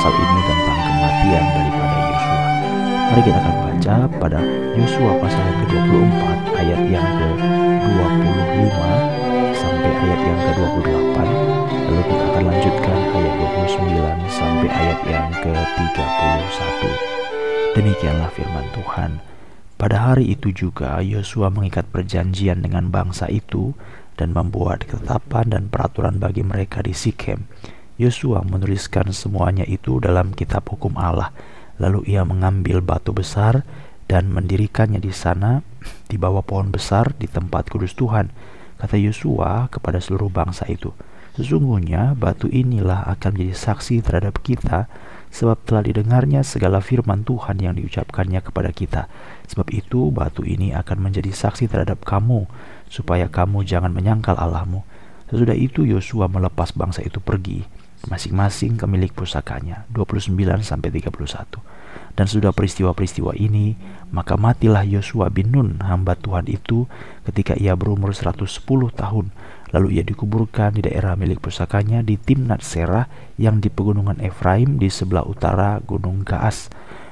pasal ini tentang kematian daripada Yosua. Mari kita akan baca pada Yosua pasal yang ke-24 ayat yang ke-25 sampai ayat yang ke-28 lalu kita akan lanjutkan ayat 29 sampai ayat yang ke-31 demikianlah firman Tuhan. Pada hari itu juga Yosua mengikat perjanjian dengan bangsa itu dan membuat ketetapan dan peraturan bagi mereka di Sikem Yosua menuliskan semuanya itu dalam kitab hukum Allah lalu ia mengambil batu besar dan mendirikannya di sana di bawah pohon besar di tempat kudus Tuhan. Kata Yosua kepada seluruh bangsa itu, Sesungguhnya batu inilah akan menjadi saksi terhadap kita sebab telah didengarnya segala firman Tuhan yang diucapkannya kepada kita. Sebab itu batu ini akan menjadi saksi terhadap kamu supaya kamu jangan menyangkal Allahmu. Sesudah itu Yosua melepas bangsa itu pergi masing-masing ke milik pusakanya 29 sampai 31. Dan sudah peristiwa-peristiwa ini, maka matilah Yosua bin Nun, hamba Tuhan itu, ketika ia berumur 110 tahun. Lalu ia dikuburkan di daerah milik pusakanya di Timnat Serah yang di pegunungan Efraim di sebelah utara Gunung Gaas.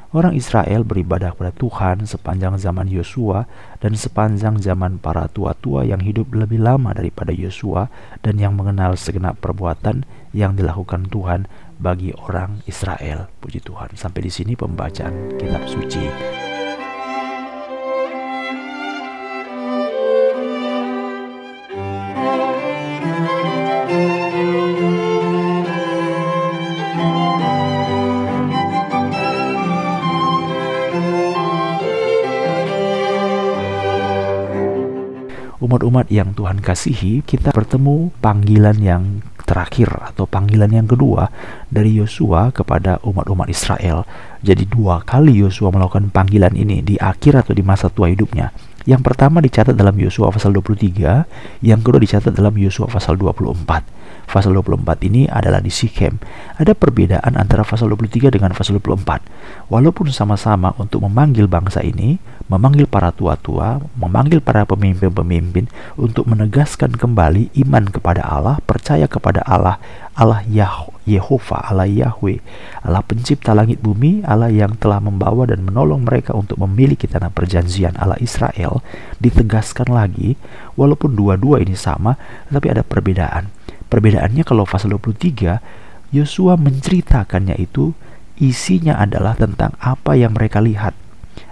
Orang Israel beribadah kepada Tuhan sepanjang zaman Yosua dan sepanjang zaman para tua-tua yang hidup lebih lama daripada Yosua dan yang mengenal segenap perbuatan yang dilakukan Tuhan bagi orang Israel. Puji Tuhan. Sampai di sini pembacaan kitab suci. Umat-umat yang Tuhan kasihi, kita bertemu panggilan yang terakhir atau panggilan yang kedua dari Yosua kepada umat-umat Israel. Jadi dua kali Yosua melakukan panggilan ini di akhir atau di masa tua hidupnya. Yang pertama dicatat dalam Yosua pasal 23, yang kedua dicatat dalam Yosua pasal 24 pasal 24 ini adalah di Sikhem. Ada perbedaan antara pasal 23 dengan pasal 24. Walaupun sama-sama untuk memanggil bangsa ini, memanggil para tua-tua, memanggil para pemimpin-pemimpin untuk menegaskan kembali iman kepada Allah, percaya kepada Allah, Allah Yah Yehova, Allah Yahweh, Allah pencipta langit bumi, Allah yang telah membawa dan menolong mereka untuk memiliki tanah perjanjian Allah Israel, ditegaskan lagi, walaupun dua-dua ini sama, tetapi ada perbedaan. Perbedaannya kalau pasal 23, Yosua menceritakannya itu isinya adalah tentang apa yang mereka lihat,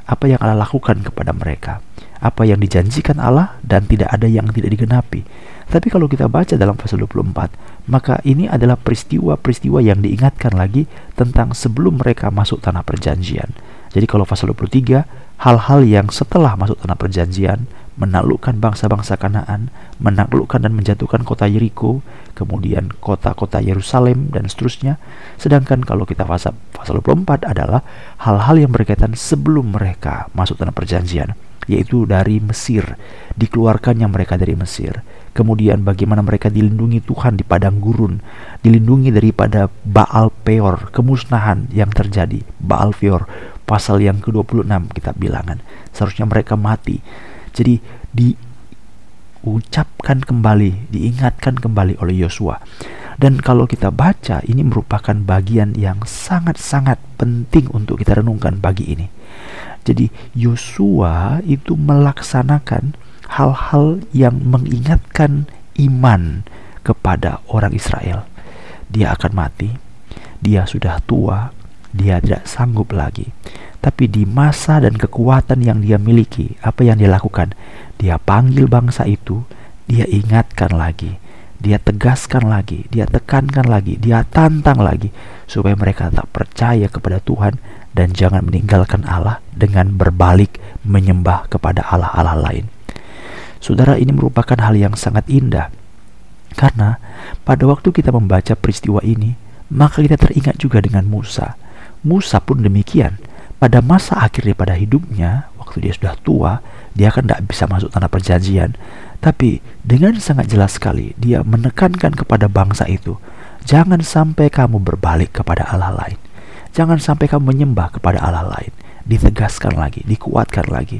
apa yang Allah lakukan kepada mereka, apa yang dijanjikan Allah dan tidak ada yang tidak digenapi. Tapi kalau kita baca dalam pasal 24, maka ini adalah peristiwa-peristiwa yang diingatkan lagi tentang sebelum mereka masuk tanah perjanjian. Jadi kalau pasal 23, hal-hal yang setelah masuk tanah perjanjian, menaklukkan bangsa-bangsa Kanaan, menaklukkan dan menjatuhkan kota Yeriko, kemudian kota-kota Yerusalem dan seterusnya. Sedangkan kalau kita pasal pasal 24 adalah hal-hal yang berkaitan sebelum mereka masuk tanah perjanjian, yaitu dari Mesir, dikeluarkannya mereka dari Mesir. Kemudian bagaimana mereka dilindungi Tuhan di padang gurun, dilindungi daripada Baal Peor, kemusnahan yang terjadi. Baal Peor, pasal yang ke-26 kita bilangan. Seharusnya mereka mati jadi diucapkan kembali, diingatkan kembali oleh Yosua. Dan kalau kita baca, ini merupakan bagian yang sangat-sangat penting untuk kita renungkan pagi ini. Jadi Yosua itu melaksanakan hal-hal yang mengingatkan iman kepada orang Israel. Dia akan mati, dia sudah tua, dia tidak sanggup lagi. Tapi di masa dan kekuatan yang dia miliki, apa yang dia lakukan? Dia panggil bangsa itu, dia ingatkan lagi, dia tegaskan lagi, dia tekankan lagi, dia tantang lagi supaya mereka tak percaya kepada Tuhan dan jangan meninggalkan Allah dengan berbalik menyembah kepada Allah-Allah lain. Saudara, ini merupakan hal yang sangat indah karena pada waktu kita membaca peristiwa ini, maka kita teringat juga dengan Musa. Musa pun demikian pada masa akhir daripada hidupnya, waktu dia sudah tua, dia akan tidak bisa masuk tanah perjanjian. Tapi dengan sangat jelas sekali, dia menekankan kepada bangsa itu, jangan sampai kamu berbalik kepada Allah lain. Jangan sampai kamu menyembah kepada Allah lain. ditegaskan lagi, dikuatkan lagi.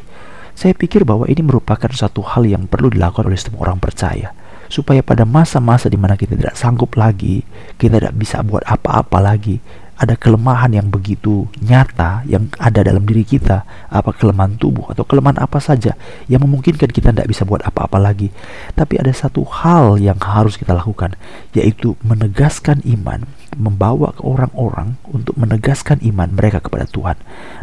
Saya pikir bahwa ini merupakan satu hal yang perlu dilakukan oleh setiap orang percaya supaya pada masa-masa di mana kita tidak sanggup lagi, kita tidak bisa buat apa-apa lagi, ada kelemahan yang begitu nyata yang ada dalam diri kita, apa kelemahan tubuh atau kelemahan apa saja yang memungkinkan kita tidak bisa buat apa-apa lagi. Tapi ada satu hal yang harus kita lakukan, yaitu menegaskan iman, membawa ke orang-orang untuk menegaskan iman mereka kepada Tuhan.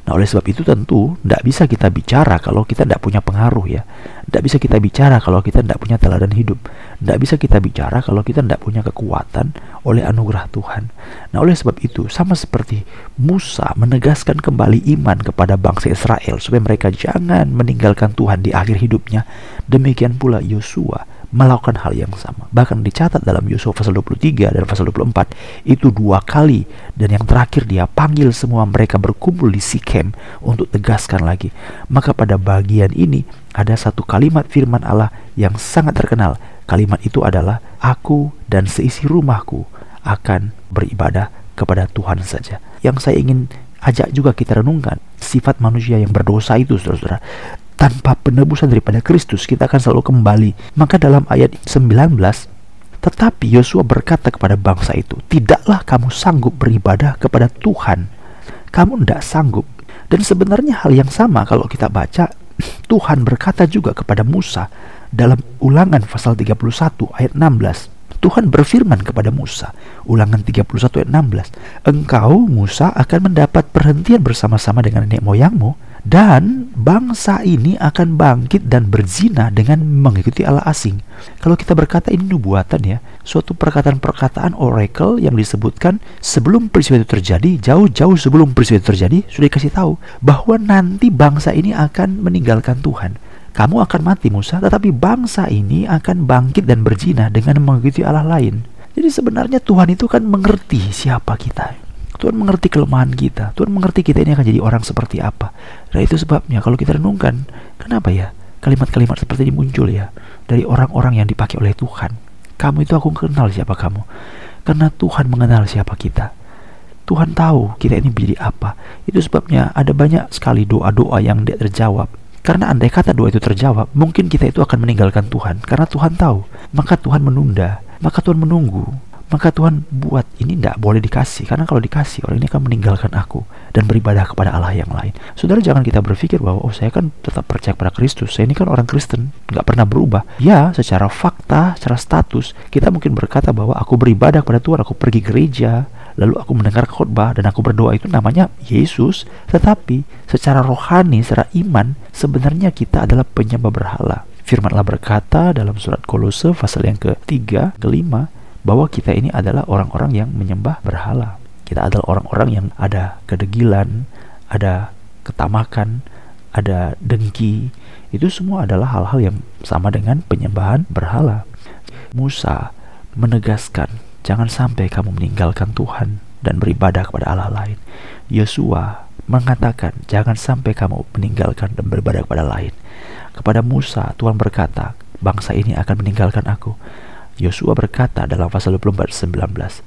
Nah, oleh sebab itu tentu tidak bisa kita bicara kalau kita tidak punya pengaruh ya. Tidak bisa kita bicara kalau kita tidak punya teladan hidup. Tidak bisa kita bicara kalau kita tidak punya kekuatan oleh anugerah Tuhan. Nah, oleh sebab itu sama seperti Musa menegaskan kembali iman kepada bangsa Israel supaya mereka jangan meninggalkan Tuhan di akhir hidupnya. Demikian pula Yosua melakukan hal yang sama. Bahkan dicatat dalam Yosua pasal 23 dan pasal 24 itu dua kali dan yang terakhir dia panggil semua mereka berkumpul di Sikem untuk tegaskan lagi. Maka pada bagian ini ada satu kalimat firman Allah yang sangat terkenal. Kalimat itu adalah aku dan seisi rumahku akan beribadah kepada Tuhan saja. Yang saya ingin ajak juga kita renungkan sifat manusia yang berdosa itu saudara-saudara tanpa penebusan daripada Kristus kita akan selalu kembali. Maka dalam ayat 19 tetapi Yosua berkata kepada bangsa itu, "Tidaklah kamu sanggup beribadah kepada Tuhan. Kamu tidak sanggup." Dan sebenarnya hal yang sama kalau kita baca Tuhan berkata juga kepada Musa dalam Ulangan pasal 31 ayat 16. Tuhan berfirman kepada Musa, Ulangan 31 ayat 16, "Engkau Musa akan mendapat perhentian bersama-sama dengan nenek moyangmu dan bangsa ini akan bangkit dan berzina dengan mengikuti Allah asing. Kalau kita berkata ini nubuatan ya, suatu perkataan-perkataan oracle yang disebutkan sebelum peristiwa itu terjadi, jauh-jauh sebelum peristiwa itu terjadi, sudah dikasih tahu bahwa nanti bangsa ini akan meninggalkan Tuhan. Kamu akan mati Musa, tetapi bangsa ini akan bangkit dan berzina dengan mengikuti Allah lain. Jadi sebenarnya Tuhan itu kan mengerti siapa kita. Tuhan mengerti kelemahan kita. Tuhan mengerti kita ini akan jadi orang seperti apa. Dan itu sebabnya kalau kita renungkan, kenapa ya kalimat-kalimat seperti ini muncul ya dari orang-orang yang dipakai oleh Tuhan. Kamu itu aku kenal siapa kamu. Karena Tuhan mengenal siapa kita. Tuhan tahu kita ini menjadi apa. Itu sebabnya ada banyak sekali doa-doa yang tidak terjawab. Karena andai kata doa itu terjawab, mungkin kita itu akan meninggalkan Tuhan. Karena Tuhan tahu. Maka Tuhan menunda. Maka Tuhan menunggu maka Tuhan buat ini tidak boleh dikasih karena kalau dikasih orang ini akan meninggalkan aku dan beribadah kepada Allah yang lain. Saudara jangan kita berpikir bahwa oh saya kan tetap percaya pada Kristus, saya ini kan orang Kristen, nggak pernah berubah. Ya, secara fakta, secara status kita mungkin berkata bahwa aku beribadah kepada Tuhan, aku pergi gereja, lalu aku mendengar khotbah dan aku berdoa itu namanya Yesus. Tetapi secara rohani, secara iman, sebenarnya kita adalah penyembah berhala. Firman Allah berkata dalam surat Kolose pasal yang ketiga, kelima, bahwa kita ini adalah orang-orang yang menyembah berhala. Kita adalah orang-orang yang ada kedegilan, ada ketamakan, ada dengki. Itu semua adalah hal-hal yang sama dengan penyembahan berhala. Musa menegaskan, jangan sampai kamu meninggalkan Tuhan dan beribadah kepada Allah lain. Yosua mengatakan, jangan sampai kamu meninggalkan dan beribadah kepada lain. Kepada Musa, Tuhan berkata, bangsa ini akan meninggalkan aku Yosua berkata dalam pasal 24 19,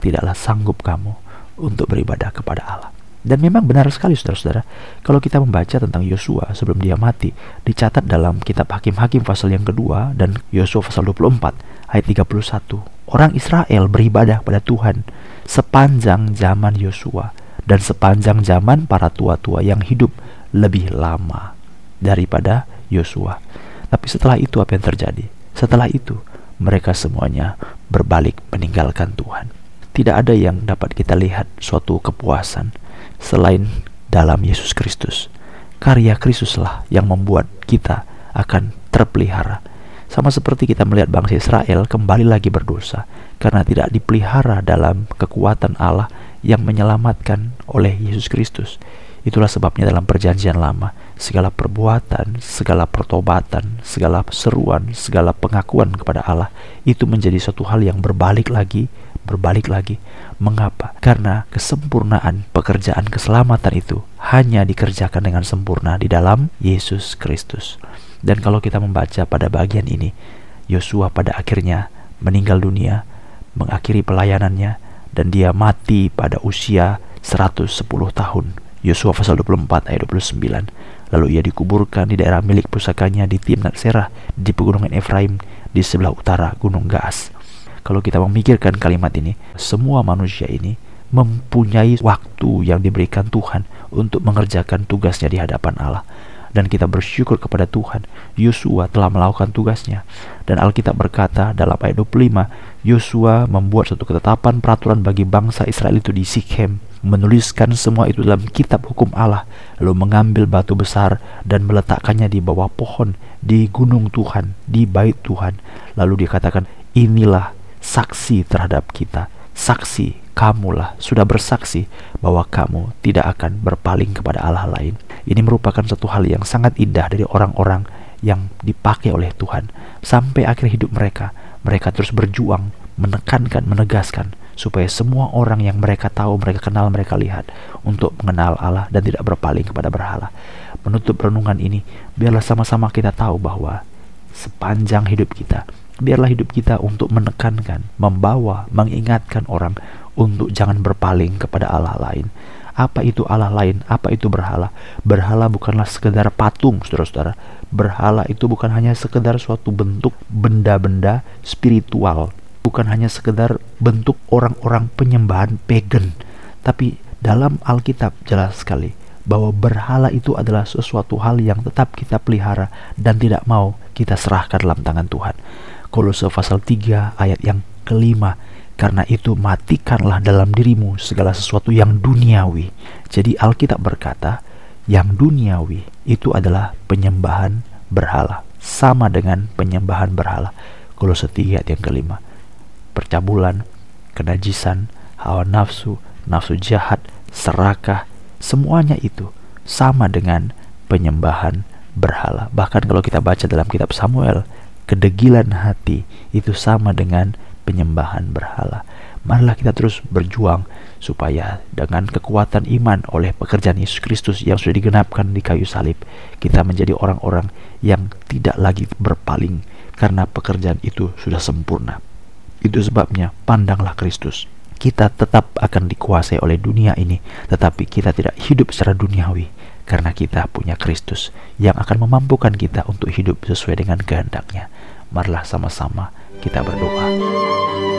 "Tidaklah sanggup kamu untuk beribadah kepada Allah." Dan memang benar sekali saudara-saudara, kalau kita membaca tentang Yosua sebelum dia mati, dicatat dalam kitab Hakim-Hakim pasal yang kedua dan Yosua pasal 24 ayat 31. Orang Israel beribadah pada Tuhan sepanjang zaman Yosua dan sepanjang zaman para tua-tua yang hidup lebih lama daripada Yosua. Tapi setelah itu apa yang terjadi? Setelah itu mereka semuanya berbalik meninggalkan Tuhan. Tidak ada yang dapat kita lihat suatu kepuasan selain dalam Yesus Kristus. Karya Kristuslah yang membuat kita akan terpelihara. Sama seperti kita melihat bangsa Israel kembali lagi berdosa karena tidak dipelihara dalam kekuatan Allah yang menyelamatkan oleh Yesus Kristus. Itulah sebabnya dalam perjanjian lama, segala perbuatan, segala pertobatan, segala seruan, segala pengakuan kepada Allah itu menjadi suatu hal yang berbalik lagi, berbalik lagi. Mengapa? Karena kesempurnaan pekerjaan keselamatan itu hanya dikerjakan dengan sempurna di dalam Yesus Kristus. Dan kalau kita membaca pada bagian ini, Yosua pada akhirnya meninggal dunia, mengakhiri pelayanannya, dan dia mati pada usia 110 tahun Yosua pasal 24 ayat 29. Lalu ia dikuburkan di daerah milik pusakanya di Timnat Serah di pegunungan Efraim di sebelah utara Gunung Gaas. Kalau kita memikirkan kalimat ini, semua manusia ini mempunyai waktu yang diberikan Tuhan untuk mengerjakan tugasnya di hadapan Allah. Dan kita bersyukur kepada Tuhan Yosua telah melakukan tugasnya. Dan Alkitab berkata dalam ayat 25 Yosua membuat satu ketetapan peraturan bagi bangsa Israel itu di Sikhem menuliskan semua itu dalam kitab hukum Allah lalu mengambil batu besar dan meletakkannya di bawah pohon di gunung Tuhan di bait Tuhan. Lalu dikatakan inilah saksi terhadap kita. Saksi kamulah sudah bersaksi bahwa kamu tidak akan berpaling kepada Allah lain. Ini merupakan satu hal yang sangat indah dari orang-orang yang dipakai oleh Tuhan. Sampai akhir hidup mereka, mereka terus berjuang, menekankan, menegaskan supaya semua orang yang mereka tahu, mereka kenal, mereka lihat untuk mengenal Allah dan tidak berpaling kepada berhala. Menutup renungan ini, biarlah sama-sama kita tahu bahwa sepanjang hidup kita, biarlah hidup kita untuk menekankan, membawa, mengingatkan orang untuk jangan berpaling kepada Allah lain apa itu Allah lain? Apa itu berhala? Berhala bukanlah sekedar patung, saudara-saudara. Berhala itu bukan hanya sekedar suatu bentuk benda-benda spiritual. Bukan hanya sekedar bentuk orang-orang penyembahan pagan. Tapi dalam Alkitab jelas sekali bahwa berhala itu adalah sesuatu hal yang tetap kita pelihara dan tidak mau kita serahkan dalam tangan Tuhan. Kolose pasal 3 ayat yang kelima karena itu matikanlah dalam dirimu segala sesuatu yang duniawi. Jadi Alkitab berkata, yang duniawi itu adalah penyembahan berhala. Sama dengan penyembahan berhala. Kolose 3 ayat yang kelima. Percabulan, kenajisan, hawa nafsu, nafsu jahat, serakah, semuanya itu sama dengan penyembahan berhala. Bahkan kalau kita baca dalam kitab Samuel, kedegilan hati itu sama dengan penyembahan berhala. Marilah kita terus berjuang supaya dengan kekuatan iman oleh pekerjaan Yesus Kristus yang sudah digenapkan di kayu salib, kita menjadi orang-orang yang tidak lagi berpaling karena pekerjaan itu sudah sempurna. Itu sebabnya pandanglah Kristus. Kita tetap akan dikuasai oleh dunia ini, tetapi kita tidak hidup secara duniawi karena kita punya Kristus yang akan memampukan kita untuk hidup sesuai dengan kehendaknya. Marilah sama-sama kita berdoa.